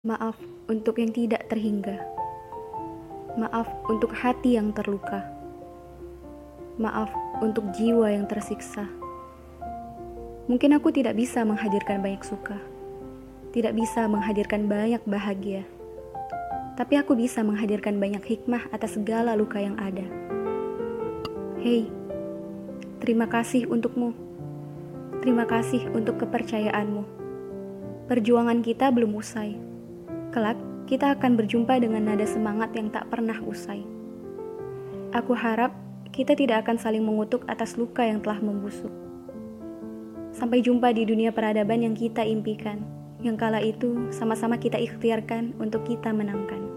Maaf untuk yang tidak terhingga. Maaf untuk hati yang terluka. Maaf untuk jiwa yang tersiksa. Mungkin aku tidak bisa menghadirkan banyak suka, tidak bisa menghadirkan banyak bahagia, tapi aku bisa menghadirkan banyak hikmah atas segala luka yang ada. Hei, terima kasih untukmu. Terima kasih untuk kepercayaanmu. Perjuangan kita belum usai Kelak, kita akan berjumpa dengan nada semangat yang tak pernah usai. Aku harap kita tidak akan saling mengutuk atas luka yang telah membusuk. Sampai jumpa di dunia peradaban yang kita impikan, yang kala itu sama-sama kita ikhtiarkan untuk kita menangkan.